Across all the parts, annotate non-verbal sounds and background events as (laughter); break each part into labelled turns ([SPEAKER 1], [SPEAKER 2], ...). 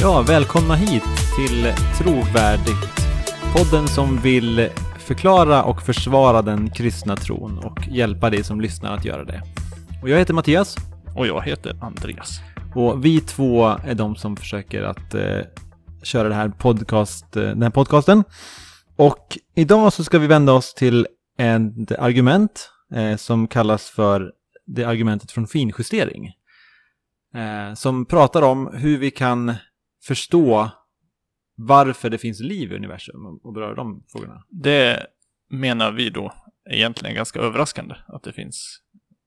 [SPEAKER 1] Ja, välkomna hit till Trovärdigt. Podden som vill förklara och försvara den kristna tron och hjälpa dig som lyssnar att göra det. Och jag heter Mattias
[SPEAKER 2] Och jag heter Andreas.
[SPEAKER 1] och vi två är de som försöker att eh, köra det här podcast, eh, den här podcasten. Och idag så ska vi vända oss till ett argument eh, som kallas för det argumentet från finjustering. Eh, som pratar om hur vi kan förstå varför det finns liv i universum och- beröra de frågorna.
[SPEAKER 2] Det menar vi då egentligen ganska överraskande att det finns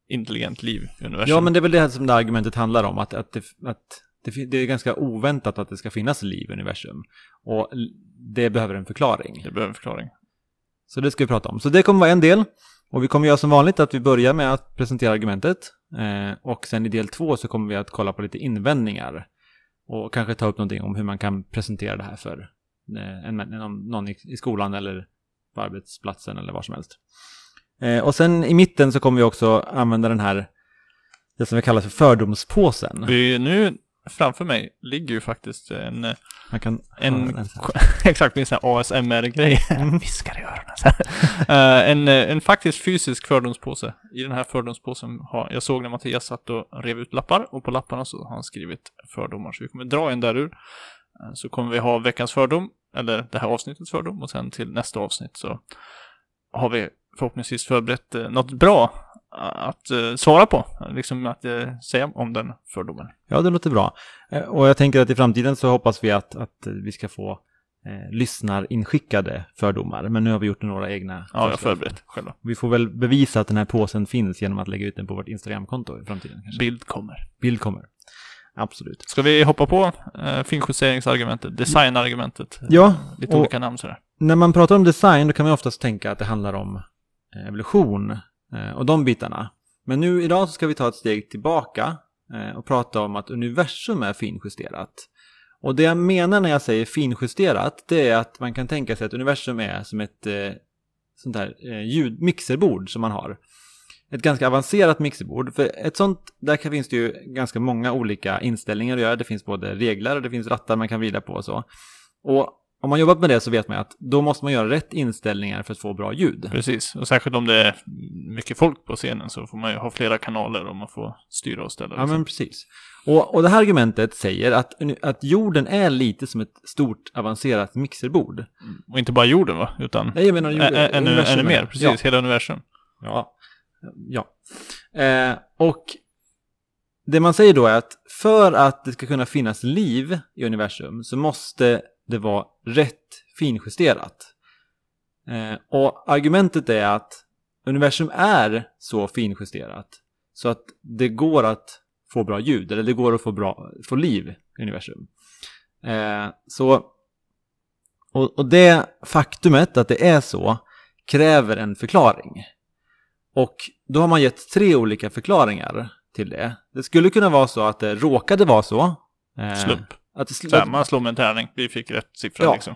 [SPEAKER 2] intelligent liv i universum.
[SPEAKER 1] Ja, men det är väl det som det argumentet handlar om, att, att, det, att det, det är ganska oväntat att det ska finnas liv i universum. Och det behöver en förklaring.
[SPEAKER 2] Det behöver en förklaring.
[SPEAKER 1] Så det ska vi prata om. Så det kommer vara en del. Och vi kommer göra som vanligt att vi börjar med att presentera argumentet. Eh, och sen i del två så kommer vi att kolla på lite invändningar. Och kanske ta upp någonting om hur man kan presentera det här för eh, en, någon, någon i, i skolan eller på arbetsplatsen eller var som helst. Eh, och sen i mitten så kommer vi också använda den här, det som vi kallar för fördomspåsen.
[SPEAKER 2] Vi, nu framför mig ligger ju faktiskt en, eh,
[SPEAKER 1] Man kan
[SPEAKER 2] en, (laughs) exakt en sån här ASMR-grej. (laughs) Viskar i öronen. så (laughs) här. Eh, en, eh, en faktiskt fysisk fördomspåse. I den här fördomspåsen har, jag såg när Mattias satt och rev ut lappar och på lapparna så har han skrivit fördomar. Så vi kommer dra en där ur. Så kommer vi ha veckans fördom, eller det här avsnittets fördom och sen till nästa avsnitt så har vi förhoppningsvis förberett något bra att eh, svara på. Liksom att eh, säga om den fördomen.
[SPEAKER 1] Ja, det låter bra. Eh, Och jag tänker att i framtiden så hoppas vi att, att vi ska få eh, lyssnarinskickade fördomar. Men nu har vi gjort några egna.
[SPEAKER 2] Ja, jag har förberett själva.
[SPEAKER 1] Vi får väl bevisa att den här påsen finns genom att lägga ut den på vårt Instagramkonto i framtiden. Kanske.
[SPEAKER 2] Bild kommer.
[SPEAKER 1] Bild kommer. Absolut.
[SPEAKER 2] Ska vi hoppa på eh, finjusteringsargumentet, designargumentet?
[SPEAKER 1] Ja,
[SPEAKER 2] Lite olika namn sådär.
[SPEAKER 1] När man pratar om design då kan man oftast tänka att det handlar om eh, evolution eh, Eh, och de bitarna. Men nu idag så ska vi ta ett steg tillbaka eh, och prata om att universum är finjusterat. Och det jag menar när jag säger finjusterat, det är att man kan tänka sig att universum är som ett eh, sånt här eh, mixerbord som man har. Ett ganska avancerat mixerbord. För ett sånt, där finns det ju ganska många olika inställningar att göra. Det finns både regler och det finns rattar man kan vrida på och så. Och om man jobbat med det så vet man ju att då måste man göra rätt inställningar för att få bra ljud.
[SPEAKER 2] Precis, och särskilt om det är mycket folk på scenen så får man ju ha flera kanaler och man får styra och ställa.
[SPEAKER 1] Ja,
[SPEAKER 2] liksom.
[SPEAKER 1] men precis. Och, och det här argumentet säger att, att jorden är lite som ett stort avancerat mixerbord.
[SPEAKER 2] Mm. Och inte bara jorden va, utan
[SPEAKER 1] Nej, jag menar jorden,
[SPEAKER 2] ä- ännu, ännu mer, precis,
[SPEAKER 1] Ja,
[SPEAKER 2] hela universum.
[SPEAKER 1] ja. ja. Eh, och det man säger då är att för att det ska kunna finnas liv i universum så måste det var rätt finjusterat. Eh, och argumentet är att universum är så finjusterat så att det går att få bra ljud, eller det går att få, bra, få liv i universum. Eh, så, och, och det faktumet att det är så kräver en förklaring. Och då har man gett tre olika förklaringar till det. Det skulle kunna vara så att det råkade vara så. eh,
[SPEAKER 2] Slump.
[SPEAKER 1] Att det sl-
[SPEAKER 2] man slår med en tärning, vi fick rätt siffra
[SPEAKER 1] Ja.
[SPEAKER 2] liksom.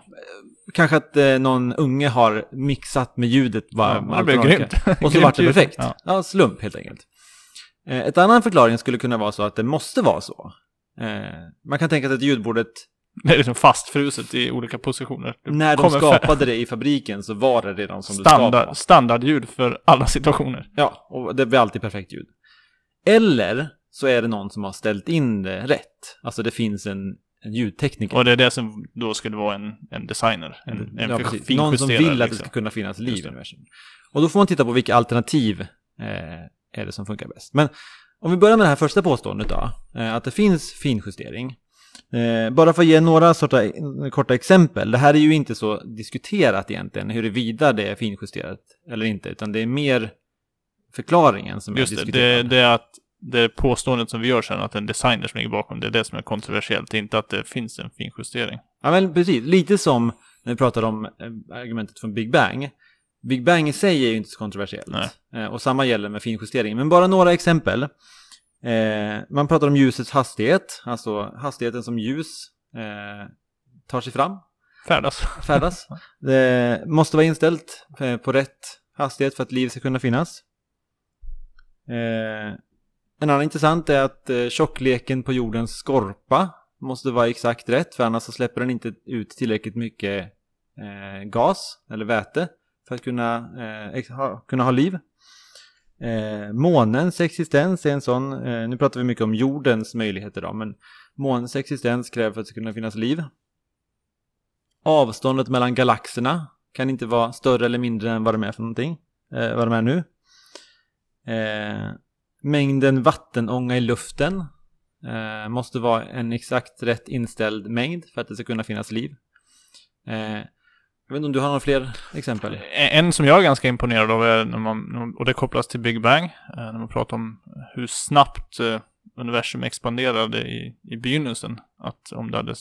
[SPEAKER 1] Kanske att eh, någon unge har mixat med ljudet.
[SPEAKER 2] Ja, det blev grymt.
[SPEAKER 1] Och så vart (laughs) det perfekt.
[SPEAKER 2] Ja.
[SPEAKER 1] Ja. slump helt enkelt. Eh, ett annan förklaring skulle kunna vara så att det måste vara så. Eh, man kan tänka sig att ljudbordet,
[SPEAKER 2] Det är liksom fastfruset i olika positioner. Det
[SPEAKER 1] när de
[SPEAKER 2] kommer för-
[SPEAKER 1] skapade det i fabriken så var det redan som
[SPEAKER 2] Standard,
[SPEAKER 1] skapades.
[SPEAKER 2] standardljud för alla situationer.
[SPEAKER 1] Ja, och det blir alltid perfekt ljud. Eller så är det någon som har ställt in det rätt. Alltså det finns en, en ljudtekniker.
[SPEAKER 2] Och det är det som då skulle vara en, en designer. En, en
[SPEAKER 1] ja, precis. Någon som vill att det
[SPEAKER 2] liksom.
[SPEAKER 1] ska kunna finnas liv
[SPEAKER 2] Just
[SPEAKER 1] i universum. Och då får man titta på vilka alternativ eh, är det som funkar bäst. Men om vi börjar med det här första påståendet då, eh, att det finns finjustering. Eh, bara för att ge några sorta, korta exempel. Det här är ju inte så diskuterat egentligen, huruvida det är finjusterat eller inte, utan det är mer förklaringen som
[SPEAKER 2] Just
[SPEAKER 1] är diskuterad.
[SPEAKER 2] det, det är att det påståendet som vi gör sen, att en designer som ligger bakom, det är det som är kontroversiellt. Det är inte att det finns en finjustering.
[SPEAKER 1] Ja, men precis. Lite som när vi pratar om eh, argumentet från Big Bang. Big Bang i sig är ju inte så kontroversiellt.
[SPEAKER 2] Nej.
[SPEAKER 1] Eh, och samma gäller med finjustering. Men bara några exempel. Eh, man pratar om ljusets hastighet, alltså hastigheten som ljus tar sig fram,
[SPEAKER 2] Färdas.
[SPEAKER 1] färdas. (laughs) Det måste vara inställt på rätt hastighet för att liv ska kunna finnas. Eh, en annan intressant är att eh, tjockleken på jordens skorpa måste vara exakt rätt för annars så släpper den inte ut tillräckligt mycket eh, gas eller väte för att kunna, eh, ha, kunna ha liv. Eh, månens existens är en sån, eh, nu pratar vi mycket om jordens möjligheter då, men månens existens kräver för att det ska kunna finnas liv. Avståndet mellan galaxerna kan inte vara större eller mindre än vad de är för någonting, eh, vad de är nu. Eh, Mängden vattenånga i luften eh, måste vara en exakt rätt inställd mängd för att det ska kunna finnas liv. Eh, jag vet inte om du har några fler exempel?
[SPEAKER 2] En som jag är ganska imponerad av är när man, och det kopplas till Big Bang, eh, när man pratar om hur snabbt eh, universum expanderade i, i begynnelsen. Att om det hade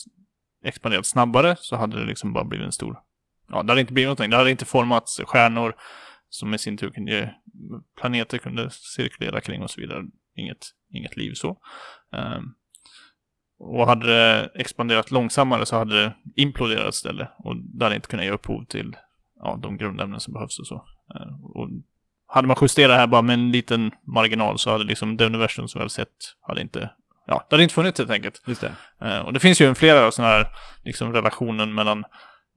[SPEAKER 2] expanderat snabbare så hade det liksom bara blivit en stor... Ja, det hade inte blivit någonting. Det hade inte formats stjärnor som i sin tur kunde... Planeter kunde cirkulera kring och så vidare. Inget, inget liv så. Um, och hade det expanderat långsammare så hade det imploderat istället. Och det hade inte kunnat ge upphov till ja, de grundämnen som behövs och så. Uh, och hade man justerat det här bara med en liten marginal så hade liksom det universum som vi har sett hade inte ja, det hade inte funnits helt enkelt.
[SPEAKER 1] Just det.
[SPEAKER 2] Uh, och det finns ju flera sådana här liksom relationen mellan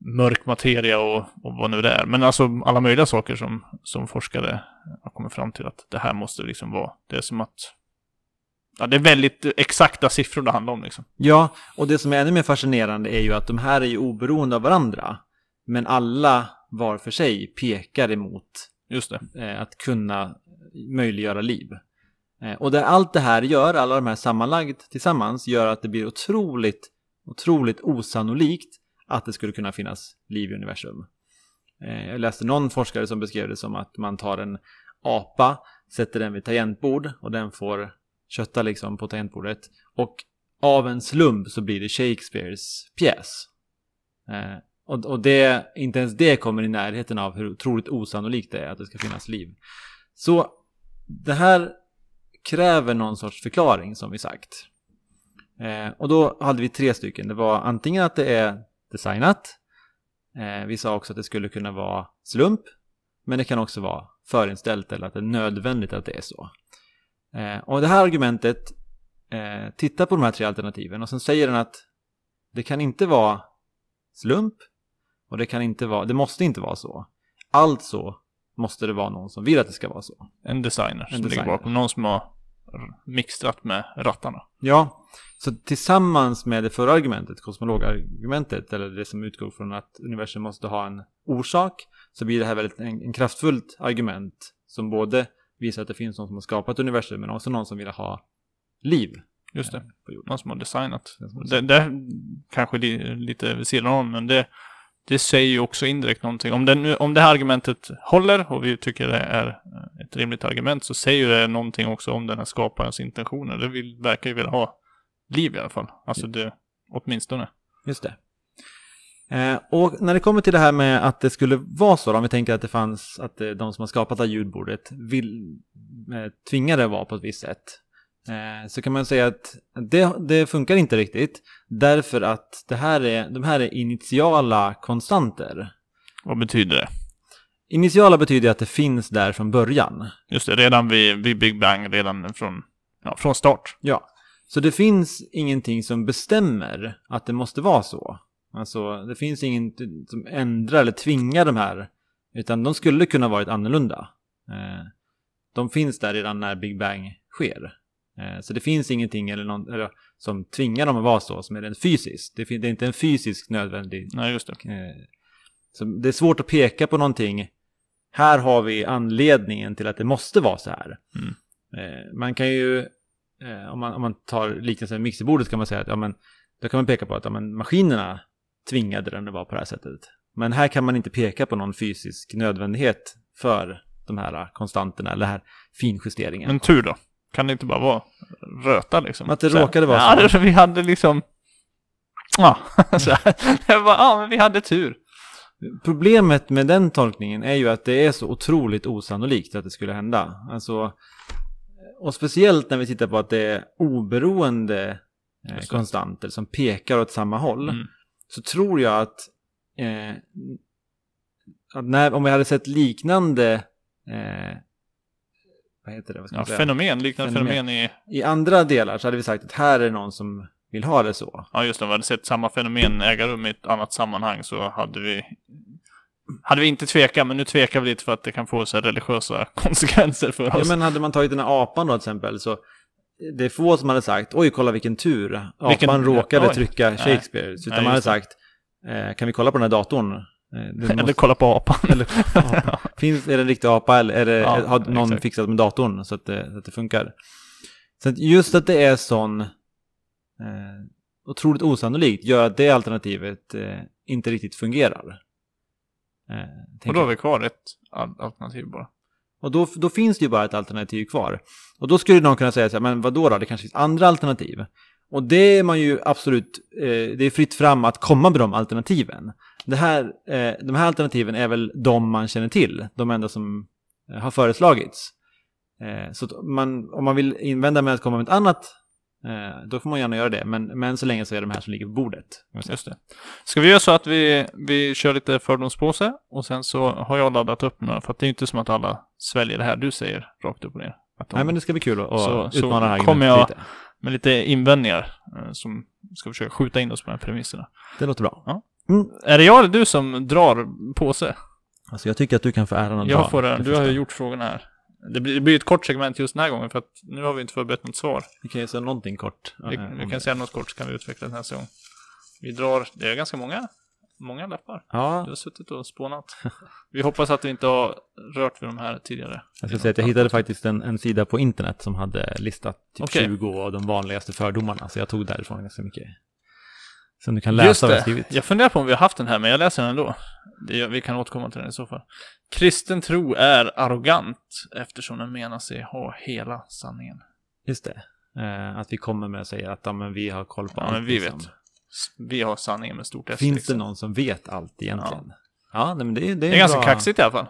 [SPEAKER 2] mörk materia och, och vad nu det är. Men alltså alla möjliga saker som, som forskare har kommit fram till att det här måste liksom vara. Det är som att Ja, det är väldigt exakta siffror det handlar om liksom.
[SPEAKER 1] Ja, och det som är ännu mer fascinerande är ju att de här är ju oberoende av varandra. Men alla var för sig pekar emot
[SPEAKER 2] Just det.
[SPEAKER 1] Eh, att kunna möjliggöra liv. Eh, och det, allt det här gör, alla de här sammanlagt tillsammans, gör att det blir otroligt, otroligt osannolikt att det skulle kunna finnas liv i universum. Eh, jag läste någon forskare som beskrev det som att man tar en apa, sätter den vid tangentbord och den får kötta liksom på tangentbordet. Och av en slump så blir det Shakespeares pjäs. Eh, och, och det, inte ens det kommer i närheten av hur otroligt osannolikt det är att det ska finnas liv. Så det här kräver någon sorts förklaring som vi sagt. Eh, och då hade vi tre stycken. Det var antingen att det är designat. Eh, vi sa också att det skulle kunna vara slump. Men det kan också vara förinställt eller att det är nödvändigt att det är så. Eh, och det här argumentet eh, tittar på de här tre alternativen och sen säger den att det kan inte vara slump och det kan inte vara, det måste inte vara så. Alltså måste det vara någon som vill att det ska vara så.
[SPEAKER 2] En designer
[SPEAKER 1] En
[SPEAKER 2] som
[SPEAKER 1] designer.
[SPEAKER 2] ligger bakom. Någon som har mixtrat med rattarna.
[SPEAKER 1] Ja, så tillsammans med det förra argumentet, kosmologargumentet, eller det som utgår från att universum måste ha en orsak, så blir det här väldigt en, en kraftfullt argument som både visar att det finns någon som har skapat universum, men också någon som vill ha liv
[SPEAKER 2] Just det.
[SPEAKER 1] jorden.
[SPEAKER 2] Någon som har designat. Det, det kanske li, lite vid sidan om, men det, det säger ju också indirekt någonting. Om, den, om det här argumentet håller och vi tycker det är eh, ett rimligt argument så säger det någonting också om den här skaparens intentioner. Det vill, verkar ju vilja ha liv i alla fall. Alltså det, åtminstone.
[SPEAKER 1] Just det. Eh, och när det kommer till det här med att det skulle vara så, om vi tänker att det fanns, att eh, de som har skapat det här ljudbordet vill, eh, tvingade det vara på ett visst sätt. Eh, så kan man säga att det, det funkar inte riktigt, därför att det här är, de här är initiala konstanter.
[SPEAKER 2] Vad betyder det?
[SPEAKER 1] Initiala betyder att det finns där från början.
[SPEAKER 2] Just det, redan vid, vid Big Bang, redan från, ja, från start.
[SPEAKER 1] Ja, så det finns ingenting som bestämmer att det måste vara så. Alltså, det finns inget som ändrar eller tvingar de här, utan de skulle kunna varit annorlunda. Eh, de finns där redan när Big Bang sker. Eh, så det finns ingenting eller någon, eller, som tvingar dem att vara så, som är rent fysiskt. Det, det är inte en fysisk nödvändig...
[SPEAKER 2] Nej, just det.
[SPEAKER 1] Eh, så det är svårt att peka på någonting. Här har vi anledningen till att det måste vara så här.
[SPEAKER 2] Mm.
[SPEAKER 1] Eh, man kan ju, om, man, om man tar liknelsen med mixerbordet kan man säga att ja, men, då kan man peka på att ja, men, maskinerna tvingade den att vara på det här sättet. Men här kan man inte peka på någon fysisk nödvändighet för de här konstanterna eller här finjusteringen.
[SPEAKER 2] Men tur då. Kan det inte bara vara röta liksom?
[SPEAKER 1] Att det
[SPEAKER 2] Så
[SPEAKER 1] råkade vara
[SPEAKER 2] ja,
[SPEAKER 1] så.
[SPEAKER 2] det- vi hade liksom... Ja, (laughs) så här. Var, ja, men vi hade tur.
[SPEAKER 1] Problemet med den tolkningen är ju att det är så otroligt osannolikt att det skulle hända. Alltså, och speciellt när vi tittar på att det är oberoende eh, konstanter som pekar åt samma håll.
[SPEAKER 2] Mm.
[SPEAKER 1] Så tror jag att, eh, att när, om vi hade sett liknande eh, vad heter det? Vad
[SPEAKER 2] Ja, fenomen, liknande
[SPEAKER 1] Fenomen.
[SPEAKER 2] fenomen, i...
[SPEAKER 1] I andra delar så hade vi sagt att här är någon som vill ha det så.
[SPEAKER 2] Ja, just det. Om vi hade sett samma fenomen äga rum i ett annat sammanhang så hade vi hade vi inte tvekat, men nu tvekar vi lite för att det kan få så religiösa (laughs) konsekvenser för
[SPEAKER 1] Ja,
[SPEAKER 2] oss.
[SPEAKER 1] men hade man tagit den här apan då till exempel så det är få som hade sagt oj kolla vilken tur. Apan
[SPEAKER 2] Vilken-
[SPEAKER 1] råkade
[SPEAKER 2] oj.
[SPEAKER 1] trycka
[SPEAKER 2] Nej.
[SPEAKER 1] Shakespeare. Utan
[SPEAKER 2] Nej,
[SPEAKER 1] man hade sagt eh, kan vi kolla på den här datorn? Eh, det
[SPEAKER 2] Eller
[SPEAKER 1] måste-
[SPEAKER 2] kolla på apan.
[SPEAKER 1] eller apa. (laughs) Finns, är det en riktig apa eller är det,
[SPEAKER 2] Ja,
[SPEAKER 1] har någon
[SPEAKER 2] exakt.
[SPEAKER 1] fixat med datorn så att, det, så att det funkar? Så att just att det är sån eh, otroligt osannolikt gör att det alternativet eh, inte riktigt fungerar. Eh,
[SPEAKER 2] Och då har vi kvar ett al- alternativ bara.
[SPEAKER 1] Och då, då finns det ju bara ett alternativ kvar. Och då skulle någon kunna säga så här, men vadå då, det kanske finns andra alternativ. Och det är man ju absolut, eh, det är fritt fram att komma med de alternativen. Det här, eh, de här alternativen är väl de man känner till, de enda som eh, har föreslagits. Eh, så man, om man vill invända med att komma med ett annat, då får man gärna göra det. Men, men så länge så är det de här som ligger på bordet.
[SPEAKER 2] Just det. Ska vi göra så att vi, vi kör lite fördomspåse och sen så har jag laddat upp några, för att det är ju inte som att alla sväljer det här du säger rakt upp och ner. De,
[SPEAKER 1] Nej men det ska bli kul att,
[SPEAKER 2] Så- så
[SPEAKER 1] utmana det här
[SPEAKER 2] kommer jag-
[SPEAKER 1] lite.
[SPEAKER 2] Med lite invändningar eh, som ska försöka skjuta in oss på de här premisserna.
[SPEAKER 1] Det låter bra.
[SPEAKER 2] Ja.
[SPEAKER 1] Mm.
[SPEAKER 2] Är det jag eller du som drar påse?
[SPEAKER 1] Alltså jag tycker att du kan få äran att dra.
[SPEAKER 2] Jag får det.
[SPEAKER 1] det
[SPEAKER 2] Du har ju gjort frågorna här. Det blir, det blir ett kort segment just den här gången för att nu har vi inte förberett något svar.
[SPEAKER 1] Vi kan ju säga någonting kort.
[SPEAKER 2] Vi, vi kan säga något kort så kan vi utveckla den här gång. Vi drar, det är ganska många, många lappar. Du
[SPEAKER 1] Ja,
[SPEAKER 2] har suttit och spånat. (laughs) Vi hoppas att vi inte har rört vid de här tidigare.
[SPEAKER 1] jag ska säga att jag hittade faktiskt en, en sida på internet som hade listat typ
[SPEAKER 2] Okej.
[SPEAKER 1] 20 av de vanligaste fördomarna. Så jag tog därifrån ganska mycket. Så du kan
[SPEAKER 2] Just
[SPEAKER 1] läsa vad jag
[SPEAKER 2] det.
[SPEAKER 1] skrivit.
[SPEAKER 2] Jag funderar på om vi har haft den här, men jag läser den ändå. Det, vi kan återkomma till den i så fall. Kristen tro är arrogant eftersom den menar sig ha hela sanningen.
[SPEAKER 1] Just det. Eh, att vi kommer med och säger att ja, men vi har koll på
[SPEAKER 2] Ja,
[SPEAKER 1] allt.
[SPEAKER 2] men vi
[SPEAKER 1] liksom.
[SPEAKER 2] vet. Vi har sanningen med stort S.
[SPEAKER 1] Finns
[SPEAKER 2] liksom.
[SPEAKER 1] det någon som vet allt egentligen? Ja, nej, men det, är- det är
[SPEAKER 2] Det är ganska
[SPEAKER 1] bra.
[SPEAKER 2] kaxigt i alla fall.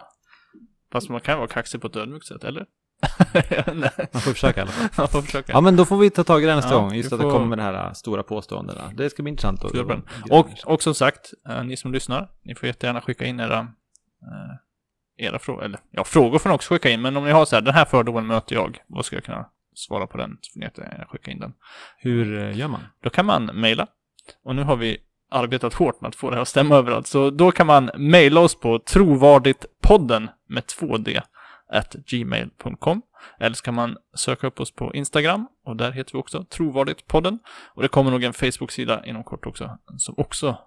[SPEAKER 2] Fast man kan vara kaxig på ett ödmjukt sätt, eller? (laughs) Nej.
[SPEAKER 1] Man får försöka i alla fall. (laughs)
[SPEAKER 2] Man får försöka.
[SPEAKER 1] Ja, men då får vi ta tag i det nästa
[SPEAKER 2] Ja,
[SPEAKER 1] gång. Just att det kommer med de här äh, stora påståendena. Det ska bli intressant att...
[SPEAKER 2] Den. Och, och som sagt, eh, ni som lyssnar, ni får jättegärna skicka in era, eh, era frågor. Eller ja, frågor får ni också skicka in. Men om ni har så här, den här fördomen möter jag. Vad ska jag kunna svara på den? Så får ni skicka in den.
[SPEAKER 1] Hur gör man?
[SPEAKER 2] Då kan man mejla. Och nu har vi arbetat hårt med att få det här att stämma överallt. Så då kan man mejla oss på trovarditpodden med 2D at gmail.com. Eller så kan man söka upp oss på Instagram och där heter vi också Trovarditpodden. Och det kommer nog en Facebook-sida inom kort också som också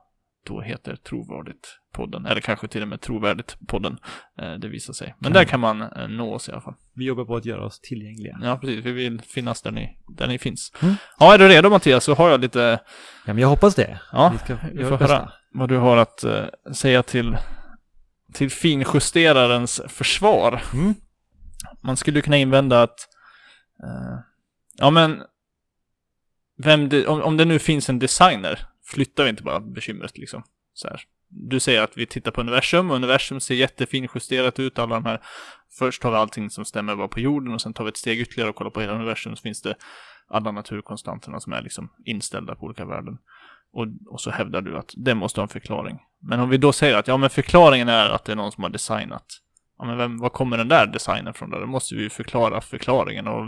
[SPEAKER 2] då heter Trovarditpodden. Eller kanske till och med Trovärdigt-podden. Eh, det visar sig. Men där kan man eh, nå oss i alla fall.
[SPEAKER 1] Vi jobbar på att göra oss tillgängliga.
[SPEAKER 2] Ja, precis. Vi vill finnas där ni, där ni finns.
[SPEAKER 1] Mm.
[SPEAKER 2] Ja, är du redo Mattias så har jag lite
[SPEAKER 1] Ja, men jag hoppas det.
[SPEAKER 2] Ja,
[SPEAKER 1] vi ska
[SPEAKER 2] vi får höra. vad du har att eh, säga till, till finjusterarens försvar.
[SPEAKER 1] Mm.
[SPEAKER 2] Man skulle kunna invända att, ja men, vem det, om, om det nu finns en designer, flyttar vi inte bara bekymret liksom. Så här. Du säger att vi tittar på universum, och universum ser jättefinjusterat ut, alla de här, först har vi allting som stämmer bara på jorden, och sen tar vi ett steg ytterligare och kollar på hela universum, så finns det alla naturkonstanterna som är liksom inställda på olika värden. Och, och så hävdar du att det måste ha en förklaring. Men om vi då säger att ja, men förklaringen är att det är någon som har designat. Ja, men vem, var kommer den där designen från då? Då måste vi ju förklara förklaringen. Och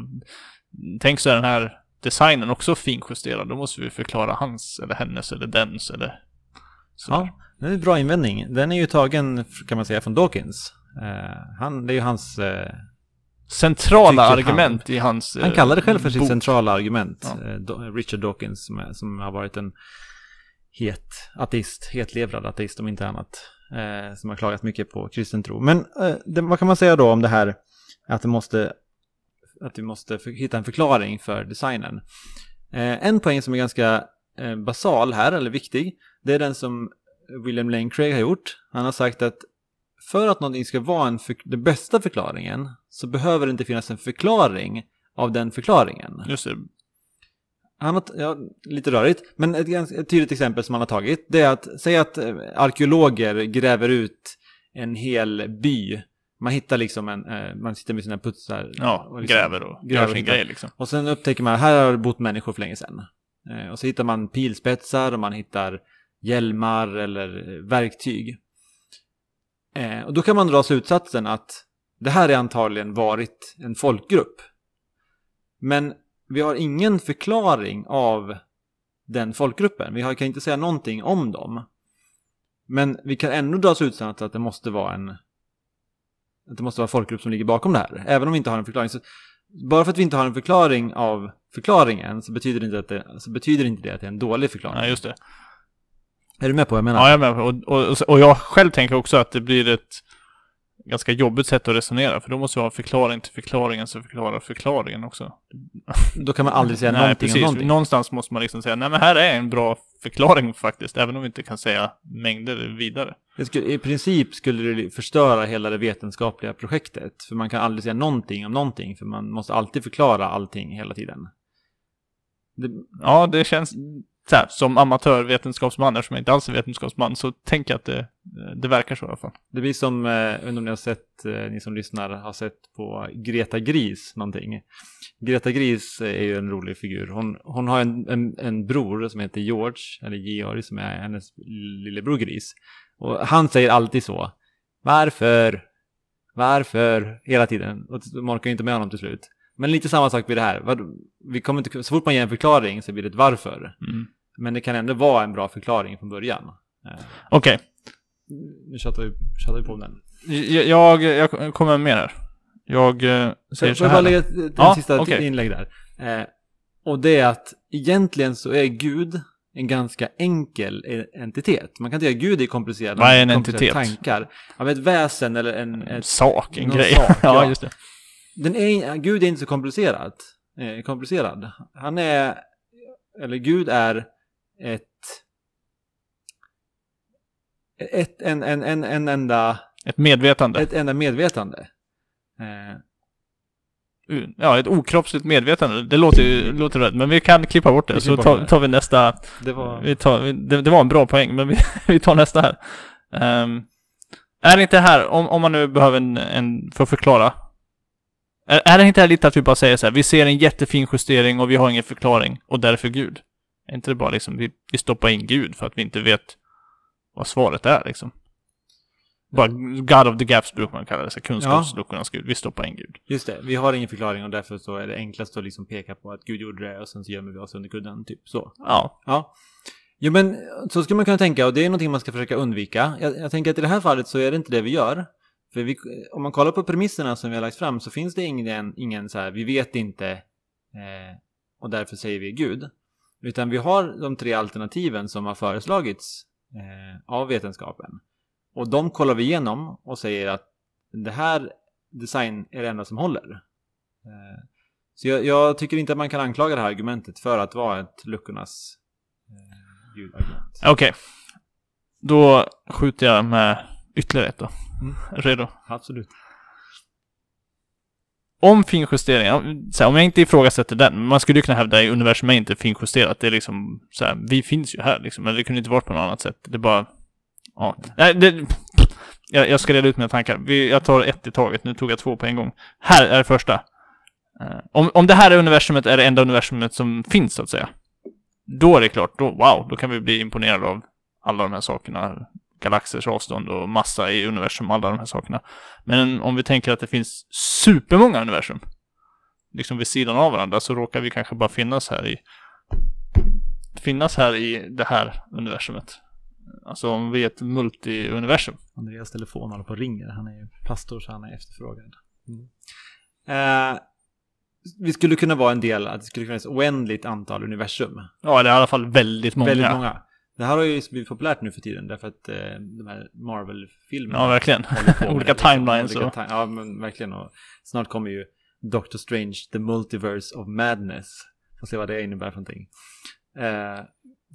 [SPEAKER 2] tänk så är den här designen också finjusterad. Då måste vi förklara hans eller hennes eller dens eller så.
[SPEAKER 1] Ja, det är en bra invändning. Den är ju tagen, kan man säga, från Dawkins. Eh, han, det är ju hans... Eh,
[SPEAKER 2] Centrala
[SPEAKER 1] Tycker han.
[SPEAKER 2] argument i hans
[SPEAKER 1] han
[SPEAKER 2] eh,
[SPEAKER 1] kallar det själv för sitt
[SPEAKER 2] bok.
[SPEAKER 1] centrala argument.
[SPEAKER 2] Ja.
[SPEAKER 1] Eh, Richard Dawkins, som, är, som har varit en het ateist, hetlevrad ateist om inte annat. Eh, som har klagat mycket på kristen tro. Men eh, det, vad kan man säga då om det här att, det måste, att vi måste för, hitta en förklaring för designen? Eh, en poäng som är ganska eh, basal här, eller viktig, det är den som William Lane Craig har gjort. Han har sagt att för att någonting ska vara en för, den bästa förklaringen så behöver det inte finnas en förklaring av den förklaringen.
[SPEAKER 2] Just det.
[SPEAKER 1] Han har, ja, lite rörigt, men ett, ganska, ett tydligt exempel som han har tagit, det är att säga att eh, arkeologer gräver ut en hel by. Man hittar liksom en, eh, man sitter med sina putsar.
[SPEAKER 2] Ja,
[SPEAKER 1] och liksom
[SPEAKER 2] gräver och
[SPEAKER 1] gräver
[SPEAKER 2] gör sin grej liksom.
[SPEAKER 1] Och sen upptäcker man, här har det bott människor för länge sedan. Eh, och så hittar man pilspetsar och man hittar hjälmar eller eh, verktyg. Eh, och då kan man dra slutsatsen att det här är antagligen varit en folkgrupp. Men vi har ingen förklaring av den folkgruppen. Vi kan inte säga någonting om dem. Men vi kan ändå dra slutsatsen att det måste vara en att det måste vara folkgrupp som ligger bakom det här. Även om vi inte har en förklaring. Så bara för att vi inte har en förklaring av förklaringen så betyder det inte, att det, så betyder inte det att det är en dålig förklaring.
[SPEAKER 2] Nej, just det.
[SPEAKER 1] Är du med på vad jag menar?
[SPEAKER 2] Ja, jag är med på och, och, och jag själv tänker också att det blir ett ganska jobbigt sätt att resonera, för då måste vi ha förklaring till förklaringen som förklarar förklaringen också.
[SPEAKER 1] Då kan man aldrig säga (laughs)
[SPEAKER 2] nej,
[SPEAKER 1] någonting
[SPEAKER 2] precis.
[SPEAKER 1] om någonting.
[SPEAKER 2] Någonstans måste man liksom säga, nej men här är en bra förklaring faktiskt, även om vi inte kan säga mängder vidare.
[SPEAKER 1] Skulle, I princip skulle det förstöra hela det vetenskapliga projektet. För man kan aldrig säga någonting om någonting, för man måste alltid förklara allting hela tiden. Det,
[SPEAKER 2] Ja, det känns så här, som amatörvetenskapsman, eftersom jag inte alls är vetenskapsman, så tänker jag att det, det verkar så i alla fall.
[SPEAKER 1] det blir som, eh, jag vet inte om ni har sett, eh, ni som lyssnar har sett på Greta Gris någonting. Greta Gris är ju en rolig figur. Hon, hon har en, en, en bror som heter George, eller Georg, som är hennes lillebror Gris. Och han säger alltid så. Varför? Varför? Hela tiden. Och man orkar ju inte med honom till slut. Men lite samma sak vid det här. Vi kommer inte, så fort man ger en förklaring så blir det ett varför.
[SPEAKER 2] Mm.
[SPEAKER 1] Men det kan ändå vara en bra förklaring från början. Eh,
[SPEAKER 2] Okej,
[SPEAKER 1] Nu tjatar vi, tjatar vi på den.
[SPEAKER 2] jag, jag, kommer med här. Jag eh,
[SPEAKER 1] Så
[SPEAKER 2] säger
[SPEAKER 1] får
[SPEAKER 2] så
[SPEAKER 1] jag bara
[SPEAKER 2] här.
[SPEAKER 1] lägga ett
[SPEAKER 2] Ja,
[SPEAKER 1] sista
[SPEAKER 2] okej.
[SPEAKER 1] inlägg där. Eh, och det är att egentligen så är Gud en ganska enkel entitet. Man kan tycka att Gud är komplicerad.
[SPEAKER 2] Vad är en entitet?
[SPEAKER 1] Tankar. Ja, ett väsen eller en... Ett,
[SPEAKER 2] sak, en grej.
[SPEAKER 1] sak, (laughs)
[SPEAKER 2] ja,
[SPEAKER 1] ja.
[SPEAKER 2] just det.
[SPEAKER 1] den är, Gud är inte så komplicerat. Eh, komplicerad. Han är... Eller Gud är ett... Ett, en, en, en, en enda,
[SPEAKER 2] Ett medvetande.
[SPEAKER 1] ett enda medvetande. Eh,
[SPEAKER 2] Ja, ett okroppsligt medvetande. Det låter ju låter rätt, men vi kan klippa bort det. Så tar, tar vi nästa.
[SPEAKER 1] det var...
[SPEAKER 2] Vi tar, det, det var en bra poäng, men vi, (laughs) vi tar nästa här. Ehm, är det inte här, om, om man nu behöver en, en för att förklara. Är, är det inte här lite att vi bara säger så här, vi ser en jättefin justering och vi har ingen förklaring och därför Gud? Är inte det bara liksom, vi, vi stoppar in Gud för att vi inte vet vad svaret är liksom? Bara God of the Gaps brukar man kalla det, kunskapsluckornas Gud. Vi stoppar in Gud.
[SPEAKER 1] Just det, vi har ingen förklaring och därför så är det enklast att liksom peka på att Gud gjorde det och sen så gömmer vi oss under kudden, typ så.
[SPEAKER 2] Ja,
[SPEAKER 1] Ja. Jo men så skulle man kunna tänka och det är någonting man ska försöka undvika. Jag, jag tänker att i det här fallet så är det inte det vi gör. För vi, om man kollar på premisserna som vi har lagt fram så finns det ingen, ingen så här, vi vet inte eh, och därför säger vi Gud. Utan vi har de tre alternativen som har föreslagits eh, av vetenskapen. Och de kollar vi igenom och säger att det här design är det enda som håller. Eh, så jag, jag tycker inte att man kan anklaga det här argumentet för att vara ett luckornas eh, gudargument.
[SPEAKER 2] okej. Då skjuter jag med ytterligare ett då.
[SPEAKER 1] Mm.
[SPEAKER 2] Redo?
[SPEAKER 1] Absolut.
[SPEAKER 2] Om finjusteringar, så här, om jag inte ifrågasätter den, men man skulle ju kunna hävda att universum är inte finjusterat. Det är liksom så här, vi finns ju här liksom, men det kunde inte varit på något annat sätt. Det är bara, ja. Nej, det, jag, jag ska reda ut mina tankar. Vi, jag tar ett i taget, nu tog jag två på en gång. Här är det första. Eh, om, om det här är universumet är det enda universumet som finns så att säga. Då är det klart, då, wow, då kan vi bli imponerade av alla de här sakerna. Galaxers avstånd och massa i universum, alla de här sakerna. Men om vi tänker att det finns supermånga universum, liksom vid sidan av varandra, så råkar vi kanske bara finnas här i finnas här i det här universumet. Alltså om vi är ett multi-universum.
[SPEAKER 1] Andreas telefon håller på och ringer. Han är ju pastor så han är efterfrågad. Eh, vi skulle kunna vara en del, att det skulle finnas oändligt antal universum.
[SPEAKER 2] Ja, det är i alla fall väldigt många.
[SPEAKER 1] Väldigt många. Det här har ju blivit populärt nu för tiden därför att eh, de här Marvel-filmerna
[SPEAKER 2] Ja, verkligen. (laughs) Olika
[SPEAKER 1] liksom.
[SPEAKER 2] timelines
[SPEAKER 1] Olika
[SPEAKER 2] och...
[SPEAKER 1] ti- Ja, men verkligen. Och snart kommer ju Doctor Strange, The Multiverse of Madness. Får se vad det innebär för någonting. Eh,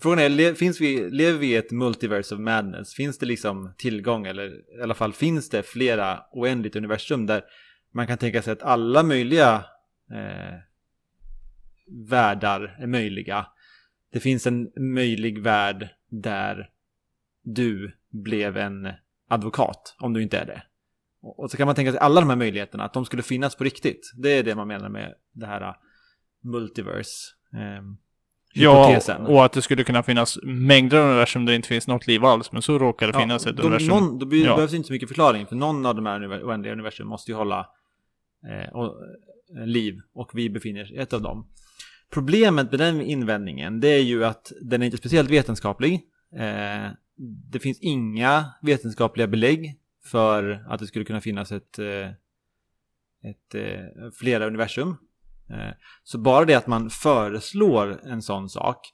[SPEAKER 1] frågan är, finns vi, lever vi i ett Multiverse of Madness? Finns det liksom tillgång, eller i alla fall finns det flera oändligt universum där man kan tänka sig att alla möjliga eh, världar är möjliga. Det finns en möjlig värld där du blev en advokat, om du inte är det. Och så kan man tänka sig alla de här möjligheterna, att de skulle finnas på riktigt. Det är det man menar med det här uh, multiverse. ehm,
[SPEAKER 2] Ja,
[SPEAKER 1] hypotesen.
[SPEAKER 2] och att det skulle kunna finnas mängder av universum där det inte finns något liv alls, men så råkar det
[SPEAKER 1] Ja,
[SPEAKER 2] finnas ett
[SPEAKER 1] då,
[SPEAKER 2] universum.
[SPEAKER 1] Någon, då be-
[SPEAKER 2] Ja.
[SPEAKER 1] behövs inte så mycket förklaring, för någon av de här oändliga universum måste ju hålla eh, och, eh, liv, och vi befinner oss i ett av dem. Problemet med den invändningen det är ju att den är inte speciellt vetenskaplig. Eh, det finns inga vetenskapliga belägg för att det skulle kunna finnas ett, eh, ett eh, flera universum. Eh, så bara det att man föreslår en sån sak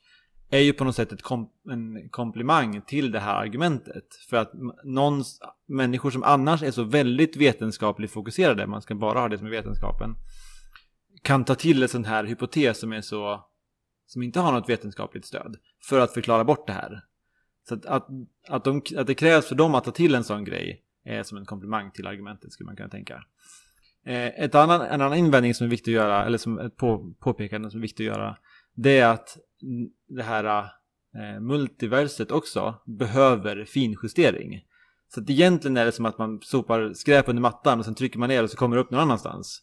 [SPEAKER 1] är ju på något sätt ett kom en komplimang till det här argumentet. För att någon, människor som annars är så väldigt vetenskapligt fokuserade, man ska bara ha det som är vetenskapen, kan ta till en sån här hypotes som är så som inte har något vetenskapligt stöd för att förklara bort det här. Så att, att, att, de, att det krävs för dem att ta till en sån grej är som en komplimang till argumentet skulle man kunna tänka. Eh, ett annan, en annan invändning som är viktig att göra, eller som ett på, påpekande som är viktigt att göra, det är att det här eh, multiverset också behöver finjustering. Så att egentligen är det som att man sopar skräp under mattan och sen trycker man ner och så kommer det upp någon annanstans.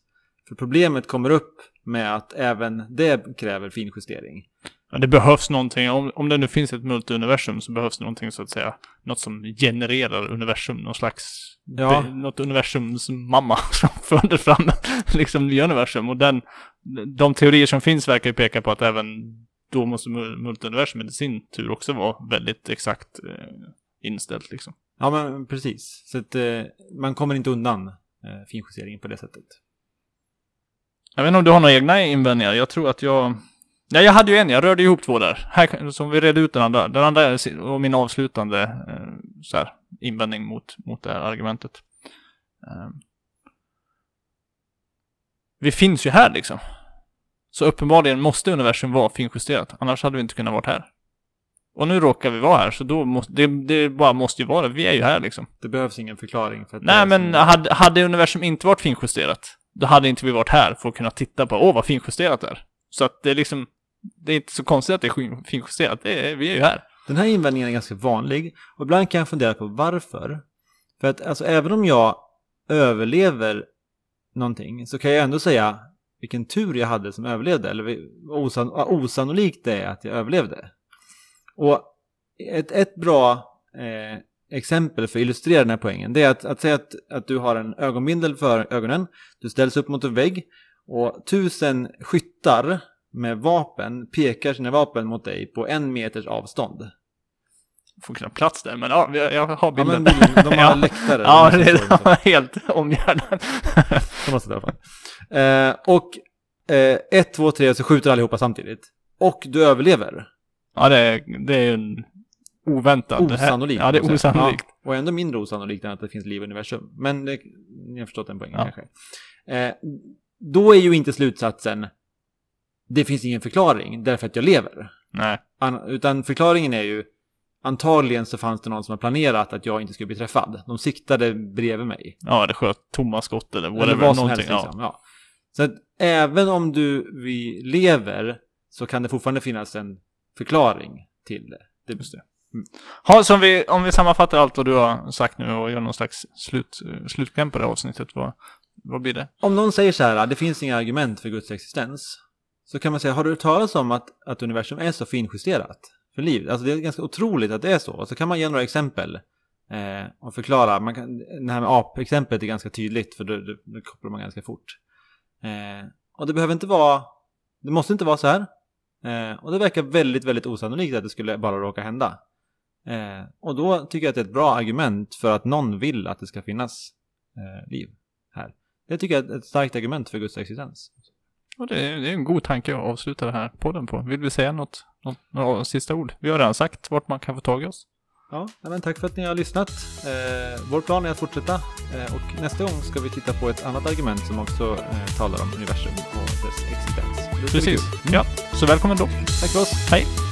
[SPEAKER 1] För problemet kommer upp med att även det kräver finjustering.
[SPEAKER 2] Ja, det behövs någonting. Om, om det nu finns ett multiuniversum så behövs det någonting så att säga. Något som genererar universum. Någon slags...
[SPEAKER 1] Ja.
[SPEAKER 2] Be, något universums mamma (laughs) som föder fram (laughs) liksom nya universum. Och den... De teorier som finns verkar ju peka på att även då måste multiuniversum i sin tur också vara väldigt exakt eh, inställt liksom.
[SPEAKER 1] Ja, men precis. Så att eh, man kommer inte undan eh, finjusteringen på det sättet.
[SPEAKER 2] Jag vet inte om du har några egna invändningar. Jag tror att jag... Ja, jag hade ju en. Jag rörde ihop två där. Här, som vi redde ut den andra. Den andra är min avslutande eh, så här, invändning mot, mot det här argumentet. Eh. Vi finns ju här liksom. Så uppenbarligen måste universum vara finjusterat. Annars hade vi inte kunnat vara här. Och nu råkar vi vara här, så då måste, det, det bara måste ju vara det. Vi är ju här liksom.
[SPEAKER 1] Det behövs ingen förklaring för att
[SPEAKER 2] Nej, men hade, hade universum inte varit finjusterat, då hade inte vi varit här för att kunna titta på, åh vad finjusterat det är. Så att det är liksom, det är inte så konstigt att det är finjusterat, det är, vi är ju här.
[SPEAKER 1] Den här invändningen är ganska vanlig och ibland kan jag fundera på varför. För att alltså även om jag överlever någonting så kan jag ändå säga vilken tur jag hade som överlevde eller osann, osannolikt det är att jag överlevde. Och ett, ett bra eh, exempel för att illustrera den här poängen det är att, att säga att, att du har en ögonbindel för ögonen, du ställs upp mot en vägg och tusen skyttar med vapen pekar sina vapen mot dig på en meters avstånd.
[SPEAKER 2] Får knappt plats där, men ja, jag har bilden.
[SPEAKER 1] Ja, men de har (laughs) ja. läktare.
[SPEAKER 2] Ja, det är (laughs) helt (laughs)
[SPEAKER 1] i alla fall. Eh, och eh, ett, två, tre så skjuter allihopa samtidigt. Och du överlever.
[SPEAKER 2] Ja, det är, det är en oväntad.
[SPEAKER 1] Osannolikt.
[SPEAKER 2] Ja, det är osannolikt.
[SPEAKER 1] Ja, och ändå mindre osannolikt än att det finns liv i universum. Men det, ni har förstått den poängen ja. kanske. Eh, då är ju inte slutsatsen det finns ingen förklaring därför att jag lever.
[SPEAKER 2] Nej.
[SPEAKER 1] An, utan förklaringen är ju antagligen så fanns det någon som har planerat att jag inte skulle bli träffad. De siktade bredvid mig.
[SPEAKER 2] Ja, det sköt tomma skott eller whatever.
[SPEAKER 1] Eller vad som helst liksom. ja. ja. Så att även om du, vi lever så kan det fortfarande finnas en förklaring till det. det.
[SPEAKER 2] Det. Ha, så om vi, om vi sammanfattar allt vad du har sagt nu och gör någon slags slut, slutkläm på det avsnittet, vad, vad blir det?
[SPEAKER 1] Om någon säger så här, ah, det finns inga argument för Guds existens, så kan man säga, har du hört talas om att, att universum är så finjusterat för liv? Alltså det är ganska otroligt att det är så. Och så kan man ge några exempel eh, och förklara. Man kan, det här med ap-exemplet är ganska tydligt, för det, det, det kopplar man ganska fort. Eh, och det behöver inte vara, det måste inte vara så här. Eh, och det verkar väldigt, väldigt osannolikt att det skulle bara råka hända. Eh, och då tycker jag att det är ett bra argument för att någon vill att det ska finnas eh, liv här. Det tycker jag är ett starkt argument för Guds existens.
[SPEAKER 2] Och det är, det är en god tanke att avsluta den här podden på. Vill vi säga något, något, några sista ord? Vi har redan sagt vart man kan få tag i oss.
[SPEAKER 1] Ja, men tack för att ni har lyssnat. Eh, vår plan är att fortsätta eh, och nästa gång ska vi titta på ett annat argument som också eh, talar om universum och dess existens.
[SPEAKER 2] Precis. Mm. Ja, så välkommen då.
[SPEAKER 1] Tack för oss.
[SPEAKER 2] Hej.